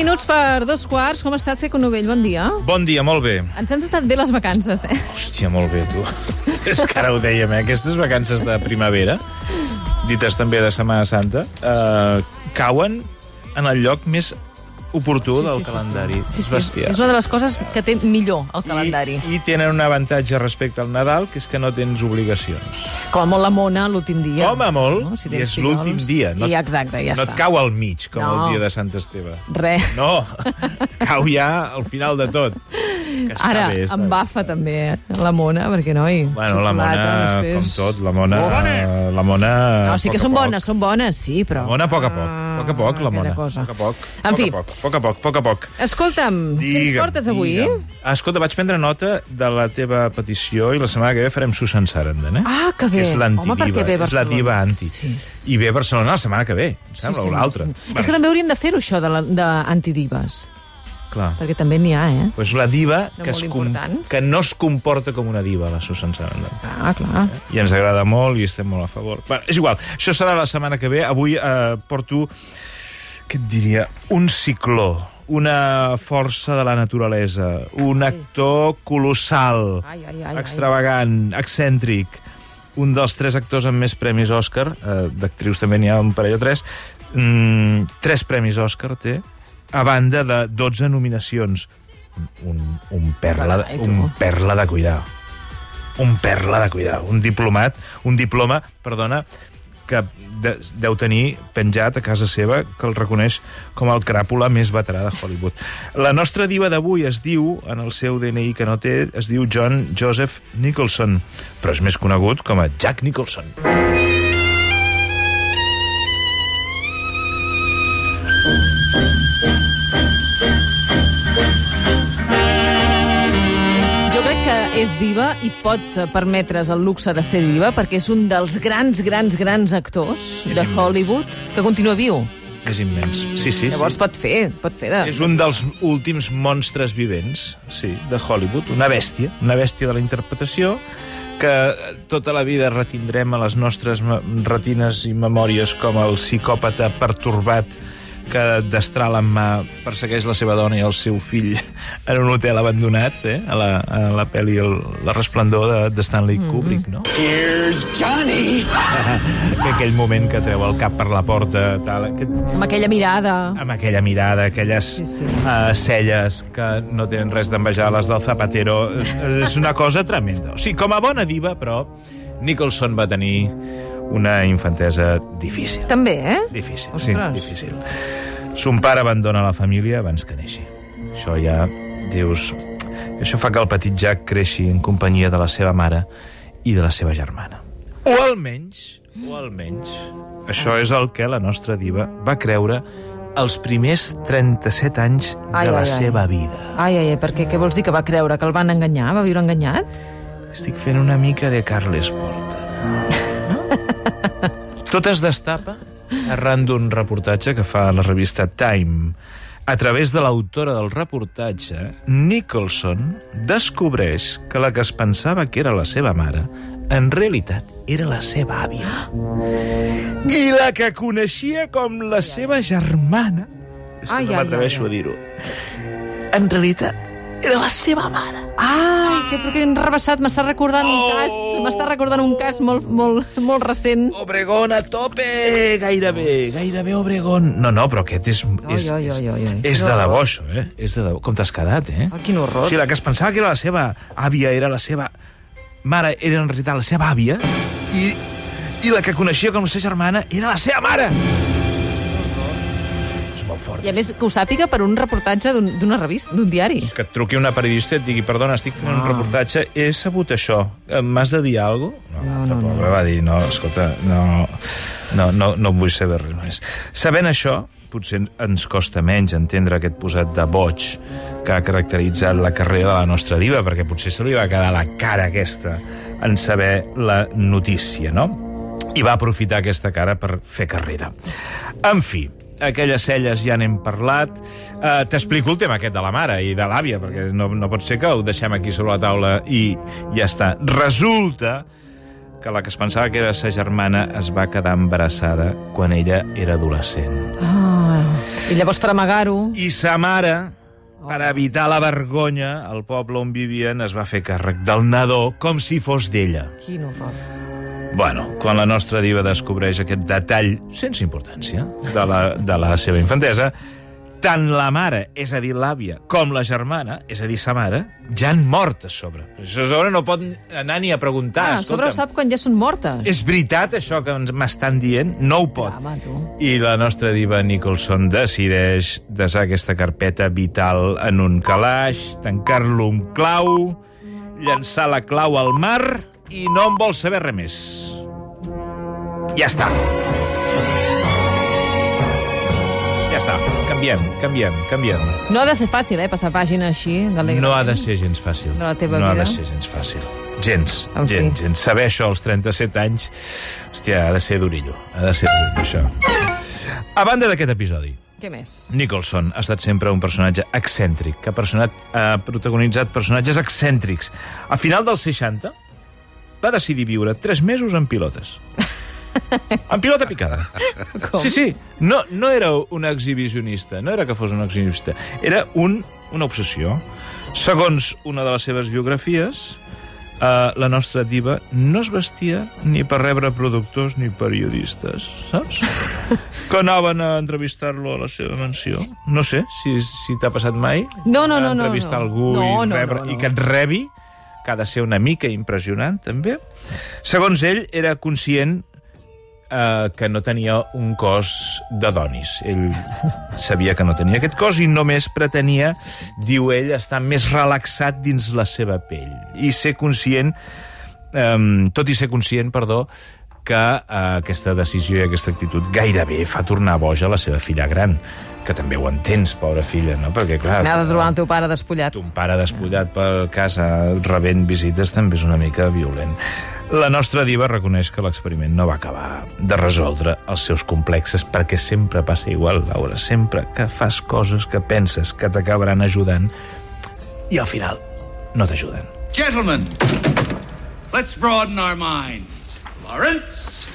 minuts per dos quarts. Com estàs, Seco Novell? Bon dia. Bon dia, molt bé. Ens han estat bé les vacances, eh? Hòstia, molt bé, tu. És que ara ho dèiem, eh? Aquestes vacances de primavera, dites també de Setmana Santa, eh, cauen en el lloc més oportú Sí, del sí, sí, calendari. Sí, És sí, bestial. és una de les coses que té millor el calendari. I, I tenen un avantatge respecte al Nadal, que és que no tens obligacions. Com a molt la mona l'últim dia. Home, molt, No? Si i és l'últim dia. No, I exacte, ja no està. et cau al mig, com No. el dia de Sant Esteve. Res. No, cau ja al final de tot. Que està Ara, bé, està em bé. bafa també eh, la mona, perquè, noi... Bueno, la mona, xocolata, com després- tot, la mona... La mona No, sí a que a són bones, són bones, sí, però... La mona a poc a poc, a poc a poc, la aquella mona. Cosa. A poc a poc, En poc fi. a poc, poc a poc, poc a poc. Escolta'm, què ens Digue'm, portes avui? digue'm. Ah, Escolta, vaig prendre nota de la teva petició i la setmana que ve farem Susan Sarandon, eh? Ah, que bé. Que és Home, l'antidiva, perquè ve és la diva anti. Sí. I ve a Barcelona la setmana que ve, em sembla, o l'altra. sí. És que també hauríem de fer-ho, això, d'antidives. Clar. Perquè també n'hi ha, eh? Pues la diva De que, es com, que no es comporta com una diva, la Susan Sarandon. Ah, clar. I ens agrada molt i estem molt a favor. Bueno, és igual, això serà la setmana que ve. Avui eh, porto, què et diria, un cicló, una força de la naturalesa, un actor colossal, Ai, ai, ai, ai. extravagant, excèntric, un dels tres actors amb més premis Òscar, eh, d'actrius també n'hi ha un parell o tres, mm, tres premis Òscar té, a banda de 12 nominacions. Un, un, perla, un perla de cuidar. Un perla de cuidar. Un diplomat, un diploma, perdona, que de, deu tenir penjat a casa seva, que el reconeix com el cràpula més veterà de Hollywood. La nostra diva d'avui es diu, en el seu DNI que no té, es diu John Joseph Nicholson, però és més conegut com a Jack Nicholson. Jo és diva i pot permetre's el luxe de ser diva perquè és un dels grans, grans, grans actors És de immens. Hollywood que continua viu. És immens. Sí, sí, Llavors sí. pot fer, pot fer de... És un dels últims monstres vivents, sí, de Hollywood, una bèstia, una bèstia de la interpretació que tota la vida retindrem a les nostres retines i memòries com el psicòpata pertorbat que destral en mà persegueix la seva dona i el seu fill en un hotel abandonat, eh? a, la, a la pel·li el, La resplendor de, de Stanley Kubrick, no? Here's Johnny. Que aquell moment que treu el cap per la porta, tal, aquest, Amb aquella mirada. amb aquella mirada, aquelles Sí, sí. Uh, celles que no tenen res d'envejar les del Zapatero. Eh, És una cosa tremenda. O sigui, com a bona diva, però, Nicholson va tenir una infantesa difícil. També, eh? Difícil, Ostres. sí, difícil. Son pare abandona la família abans que neixi. Això ja, dius... Això fa que el petit Jack creixi en companyia de la seva mare i de la seva germana. O almenys, o almenys, això és el que la nostra diva va creure els primers 37 anys Ai, de la ai, ai. seva vida. Ai, ai, ai, perquè què vols dir que va creure? Que el van enganyar? Va viure enganyat? Estic fent una mica de Carles Porta. No? Tot es destapa arran d'un reportatge que fa la revista Time. A través de l'autora del reportatge, Nicholson descobreix que la que es pensava que era la seva mare en realitat era la seva àvia. I la que coneixia com la seva germana, és que Ai, no m'atreveixo a dir-ho, en realitat era la seva mare. Ai, que, però que enrebaçat, m'està recordant un Oh! cas, m'està recordant un cas molt, molt, molt recent. Obregón a tope! Gairebé, gairebé Obregón. No, no, però aquest és... és, ai, ai, ai, ai. és de debò, això, eh? És de debò. Com t'has quedat, eh? Ah, quin horror. O sigui, la que es pensava que era la seva àvia, era la seva mare, era en realitat la seva àvia, i, i la que coneixia com la seva germana era la seva mare! És molt fort. I a més, que ho sàpiga per un reportatge d'un- d'una revista, d'un diari. Que et truqui una periodista i et digui perdona, estic fent un Ah. reportatge, he sabut això, Eh, m'has de dir alguna cosa? No, no, no, no. va dir, no, escolta, no, no, no, no vull saber res més. Sabent això, potser ens costa menys entendre aquest posat de boig que ha caracteritzat la carrera de la nostra diva, perquè potser se li va quedar la cara aquesta en saber la notícia, no? I va aprofitar aquesta cara per fer carrera. En fi, aquelles celles ja n'hem parlat. Uh, T'explico el tema aquest de la mare i de l'àvia, perquè no, no pot ser que ho deixem aquí sobre la taula i ja està. Resulta que la que es pensava que era sa germana es va quedar embarassada quan ella era adolescent. Ah, I llavors, per amagar-ho... I sa mare, per evitar la vergonya, el poble on vivien es va fer càrrec del nadó com si fos d'ella. Quin horror. Bueno, quan la nostra diva descobreix aquest detall sense importància de la, de la seva infantesa, tant la mare, és a dir, l'àvia, com la germana, és a dir, sa mare, ja han mort a sobre. A sobre no pot anar ni a preguntar. Ah, a sobre ho sap quan ja són mortes. És veritat això que ens- m'estan dient? No ho pot. Home, tu. I la nostra diva Nicholson decideix desar aquesta carpeta vital en un calaix, tancar-lo amb clau, llançar la clau al mar i no en vol saber res més. Ja està. Ja està. Canviem, canviem, canviem. No ha de ser fàcil, eh, passar pàgina així, d'alegrament. No ha de ser gens fàcil. De la teva no vida. ha de ser gens fàcil. Gens, En fi. gens, gens. Saber això als 37 anys, hòstia, ha de ser durillo. Ha de ser durillo, això. A banda d'aquest episodi, Què més? Nicholson ha estat sempre un personatge excèntric, que ha, personat, ha protagonitzat personatges excèntrics. A final dels 60 va decidir viure 3 mesos en pilotes. en pilota picada. Com? Sí, sí. No, no era un exhibicionista, no era que fos un exhibicionista. Era un, una obsessió. Segons una de les seves biografies, eh, la nostra diva no es vestia ni per rebre productors ni periodistes, saps? que anaven a entrevistar-lo a la seva mansió. No sé si, si t'ha passat mai. No, no, no, no, Entrevistar no. algú No, i, no, rebre, no, no. i que et rebi, que ha de ser una mica impressionant, també. Segons ell, era conscient eh, que no tenia un cos de donis. Ell sabia que no tenia aquest cos i només pretenia, diu ell, estar més relaxat dins la seva pell i ser conscient, eh, tot i ser conscient, perdó, que eh, aquesta decisió i aquesta actitud gairebé fa tornar boja la seva filla gran, que també ho entens, pobra filla, no? Perquè, clar... N'ha de trobar el teu pare despullat. Un pare despullat per casa rebent visites també és una mica violent. La nostra diva reconeix que l'experiment no va acabar de resoldre els seus complexes perquè sempre passa igual, Laura. Sempre que fas coses que penses que t'acabaran ajudant i al final no t'ajuden. Gentlemen, let's broaden our minds. Lawrence?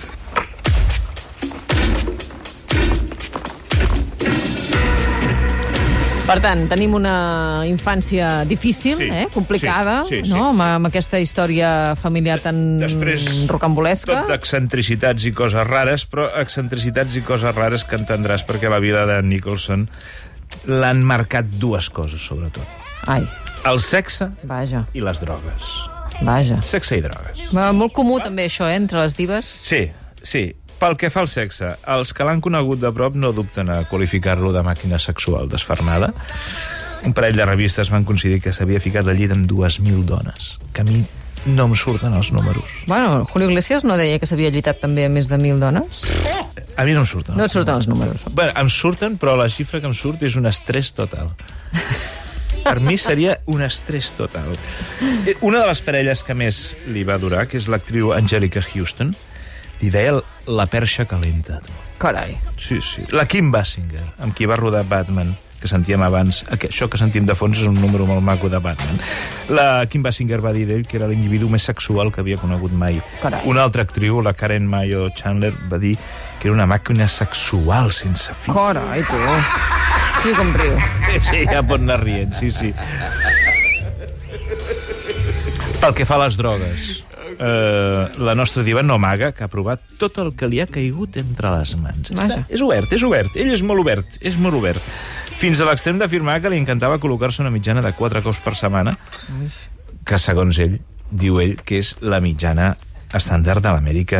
Per tant, tenim una infància difícil, Sí, eh? complicada, sí, sí, sí, no? amb, sí. amb aquesta història familiar tan Després, rocambolesca. tot excentricitats i coses rares, però excentricitats i coses rares que entendràs perquè la vida de Nicholson l'han marcat dues coses, sobretot. Ai, El sexe vaja, i les drogues. Vaja. Sexe i drogues. Va, Molt comú també això, eh, entre les divas. Sí, sí. Pel que fa al sexe, els que l'han conegut de prop no dubten a qualificar-lo de màquina sexual desfermada. Un parell de revistes van coincidir que s'havia ficat al llit amb 2.000 dones, que a mi no em surten els números. Bueno, Julio Iglesias no deia que s'havia lluitat també a més de mil dones? A mi no em surten. No et surten els números. Bé, em surten, però la xifra que em surt és un estrès total. Per mi seria un estrès total. Eh, Una de les parelles que més li va durar, que és l'actriu Angelica Houston, li deia la perxa calenta. Carai. Sí, sí. La Kim Basinger, amb qui va rodar Batman, que sentíem abans. Això que sentim de fons és un número molt maco de Batman. La Kim Basinger va dir d'ell que era l'individu més sexual que havia conegut mai. Carai. Una altra actriu, la Karen Mayo Chandler, va dir que era una màquina sexual sense fi. Carai, tu. Sí, com riu. Sí, ja pot anar rient, sí, sí. Pel que fa a les drogues, eh, la nostra diva no amaga que ha provat tot el que li ha caigut entre les mans. Està, és obert, és obert. Ell és molt obert, és molt obert. Fins a l'extrem d'afirmar que li encantava col·locar-se una mitjana de quatre cops per setmana, que segons ell, diu ell, que és la mitjana estàndard de l'Amèrica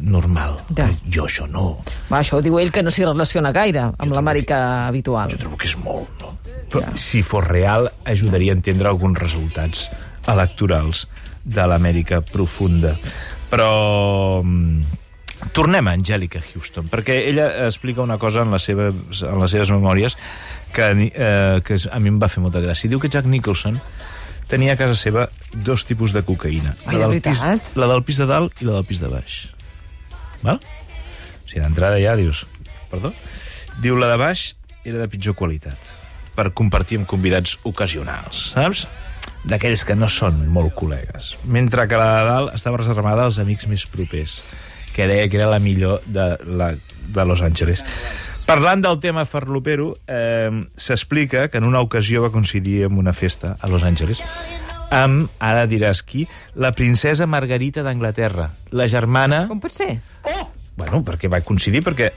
normal. Ja. Jo això no. Va, això ho diu ell que no s'hi relaciona gaire amb l'Amèrica habitual. Jo trobo que és molt, no? Però, si fos real, ajudaria a entendre alguns resultats electorals de l'Amèrica profunda. Però... mm, Tornem a Angèlica Houston, perquè ella explica una cosa en les seves, en les seves memòries que, eh, que a mi em va fer molta gràcia. Diu que Jack Nicholson tenia a casa seva dos tipus de cocaïna. Ai, la, del pis, la del pis de dalt i la del pis de baix. Val? O sigui, d'entrada ja dius... Perdó? Diu, la de baix era de pitjor qualitat, per compartir amb convidats ocasionals, saps? D'aquells que no són molt col·legues. Mentre que la de dalt estava reservada als amics més propers, que deia que era la millor de, la, de Los Angeles. Parlant del tema farlopero, eh, s'explica que en una ocasió va coincidir amb una festa a Los Angeles amb, ara diràs qui, la princesa Margarita d'Anglaterra, la germana... Com pot ser? Bueno, perquè va coincidir, perquè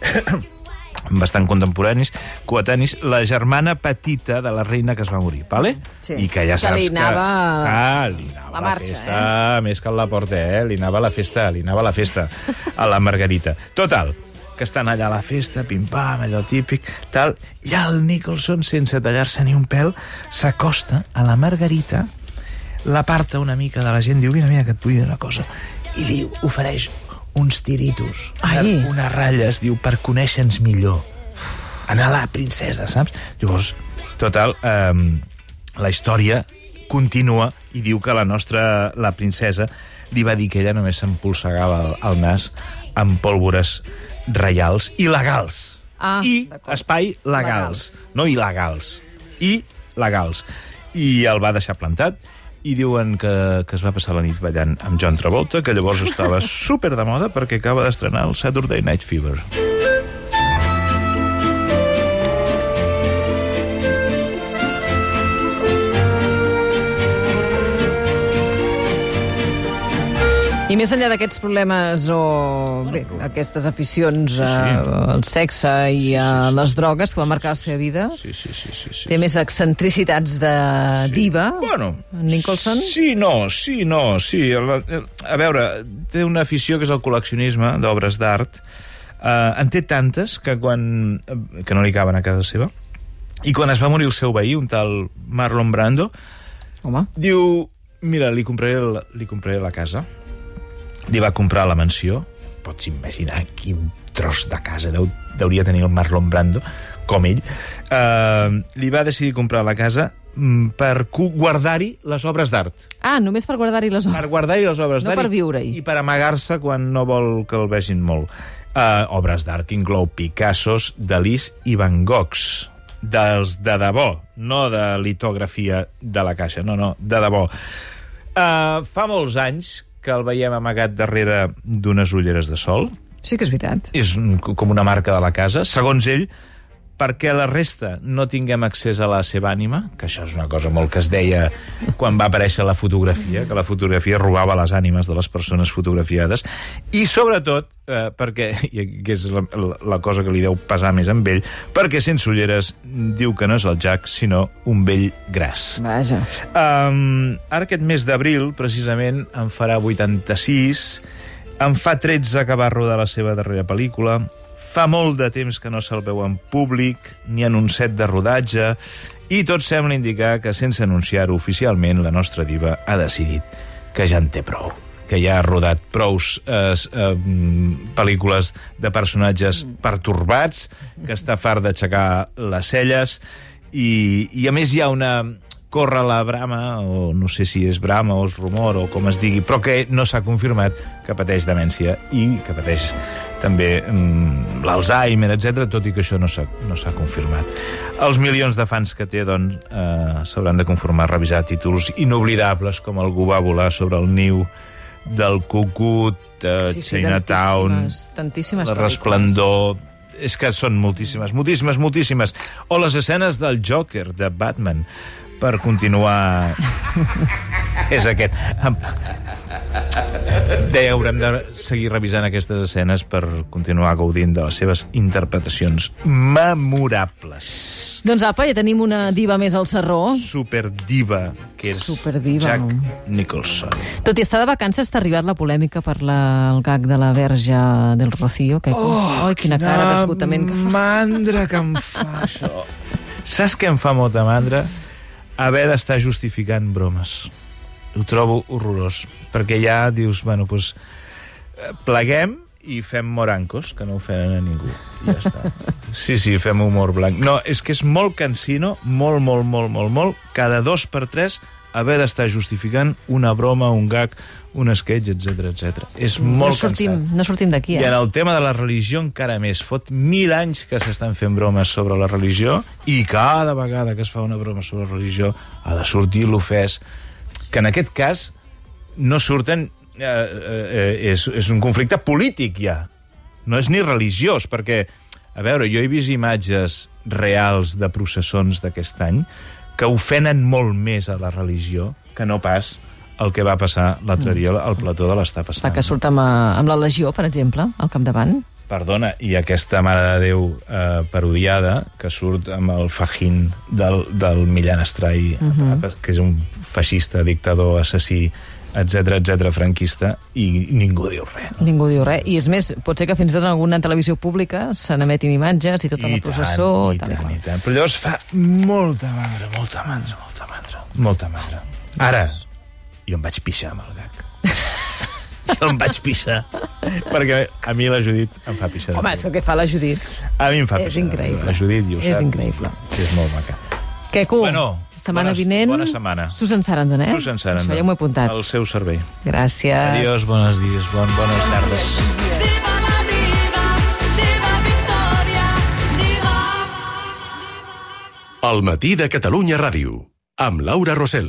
bastant contemporanis, coetanis, la germana petita de la reina que es va morir, vale? Sí. I que ja Que saps li anava que... Ah, li anava la la, marxa, festa, més que el Laporte, eh? Li anava la festa, li anava la festa a la Margarita. Total, que estan allà a la festa, pim-pam, allò típic, tal, i el Nicholson, sense tallar-se ni un pèl, s'acosta a la Margarita, l'aparta una mica de la gent, diu, mira, mira, que et vull dir una cosa, i li ofereix uns tiritos, Ai. unes ratlles, diu, per conèixer-nos millor. Anar a la princesa, saps? Llavors, total, eh, la història continua i diu que la nostra, la princesa, li va dir que ella només s'empolsegava el, el nas amb pólvores reials i legals. Ah, I espai legals. No il·legals. I legals. I el va deixar plantat i diuen que, que es va passar la nit ballant amb John Travolta, que llavors estava super de moda perquè acaba d'estrenar el Saturday Night Fever. I més enllà d'aquests problemes o bé, aquestes aficions Sí, sí. al sexe i Sí, sí, a sí. les drogues que va marcar la seva vida, Sí, sí, sí, sí. sí. té més excentricitats de diva, Bueno, Nicholson? Sí, no, sí, no, sí. A veure, té una afició que és el col·leccionisme d'obres d'art. Uh, en té tantes que quan que no li caben a casa seva. I quan es va morir el seu veí, un tal Marlon Brando, Home, diu, mira, li compraré, la, li compraré la casa. Li va comprar la mansió. Pots imaginar quin tros de casa deu, deuria tenir el Marlon Brando, com ell. Uh, li va decidir comprar la casa mm, per guardar-hi les obres d'art. ah, només per guardar-hi les Per obres. guardar-hi les obres No d'art. per i- viure-hi. I per amagar-se quan no vol que el vegin molt. Uh, obres d'art que inclou Picassos, Dalís i Van Goghs. Dels de debò, no de litografia de la caixa, no, no, de debò. Uh, fa molts anys que el veiem amagat darrere d'unes ulleres de sol. Sí que és veritat. És com una marca de la casa, segons ell, perquè la resta no tinguem accés a la seva ànima, que això és una cosa molt que es deia quan va aparèixer la fotografia, que la fotografia robava les ànimes de les persones fotografiades, i sobretot, eh, perquè, i que és la, la, la cosa que li deu pesar més amb ell, perquè sense ulleres diu que no és el Jack, sinó un vell gras. Vaja. Um, ara aquest mes d'abril, precisament, en farà 86, en fa 13 que va rodar la seva darrera pel·lícula, fa molt de temps que no se'l veu en públic, ni en un set de rodatge, i tot sembla indicar que, sense anunciar-ho oficialment, la nostra diva ha decidit que ja en té prou que ja ha rodat prous eh, eh, mm, pel·lícules de personatges pertorbats, que està fart d'aixecar les celles, i, i a més hi ha una corre la brama, o no sé si és brama o és rumor o com es digui, però que no s'ha confirmat que pateix demència i que pateix també mm, l'Alzheimer, etc, tot i que això no s'ha no confirmat. Els milions de fans que té, doncs, eh, s'hauran de conformar a revisar títols inoblidables com Algú va volar sobre el niu del Cucut, eh, Sí, sí, Chinatown, tantíssimes, tantíssimes la. Resplendor... És que són moltíssimes, moltíssimes, moltíssimes. O les escenes del Joker, de Batman, per continuar... és aquest. Deia, haurem de seguir revisant aquestes escenes per continuar gaudint de les seves interpretacions memorables. Doncs apa, ja tenim una diva més al Serró. Superdiva, que és Superdiva. Jack Nicholson. Tot i estar de vacances, t'ha arribat la polèmica per la, el gag de la verge del Rocío. Que... Oh, quina cara d'esgotament que fa. mandra que em fa això. Saps què em fa molta mandra? Haver d'estar justificant bromes. Ho trobo horrorós. Perquè ja dius, bueno, doncs, pleguem i fem morancos, que no ofenen a ningú. I ja està. Sí, sí, fem humor blanc. No, és que és molt cansino, molt, molt, molt, molt, molt, cada dos per tres haver d'estar justificant una broma, un gag, un sketch, etc etc. És No molt sortim, cansat. no sortim d'aquí, I en eh? el tema de la religió encara més. Fot mil anys que s'estan fent bromes sobre la religió i cada vegada que es fa una broma sobre la religió ha de sortir l'ofès, que en aquest cas no surten... Eh, eh, eh, és, és un conflicte polític ja, no és ni religiós, perquè A veure, jo he vist imatges reals de processons d'aquest any que ofenen molt més a la religió que no pas el que va passar l'altre dia al plató de l'Està La passant. que surt amb, eh, amb la Legió, per exemple, al capdavant. Perdona, i aquesta Mare de Déu eh, parodiada, que surt amb el fajín del, del Millán Estrai, uh -huh. que és un feixista, dictador, assassí, etc etc franquista, i ningú diu res. No? Ningú diu res. I és més, pot ser que fins i tot en alguna televisió pública se n'emetin imatges i tota la processó... i tal tant, qual. i tant. Però llavors fa molta mandra, molta mandra, molta mandra. Molta mandra. Ara, jo em vaig pixar amb el gag. jo em vaig pixar. Perquè a mi la Judit em fa pixar. Home, és el que fa la Judit. A mi em fa és pixar. increïble. La Judit, i ho És sap. increïble. És molt maca. Queco, Bueno, setmana bona- vinent... bona setmana. Susan Sarandon, eh? Susan Sarandon. Això ja m'ho he apuntat. Al seu servei. Gràcies. Adiós, bones dies, bon, bones tardes. Viva la diva, diva Victòria, diva. El matí de Catalunya Ràdio, amb Laura Rossell.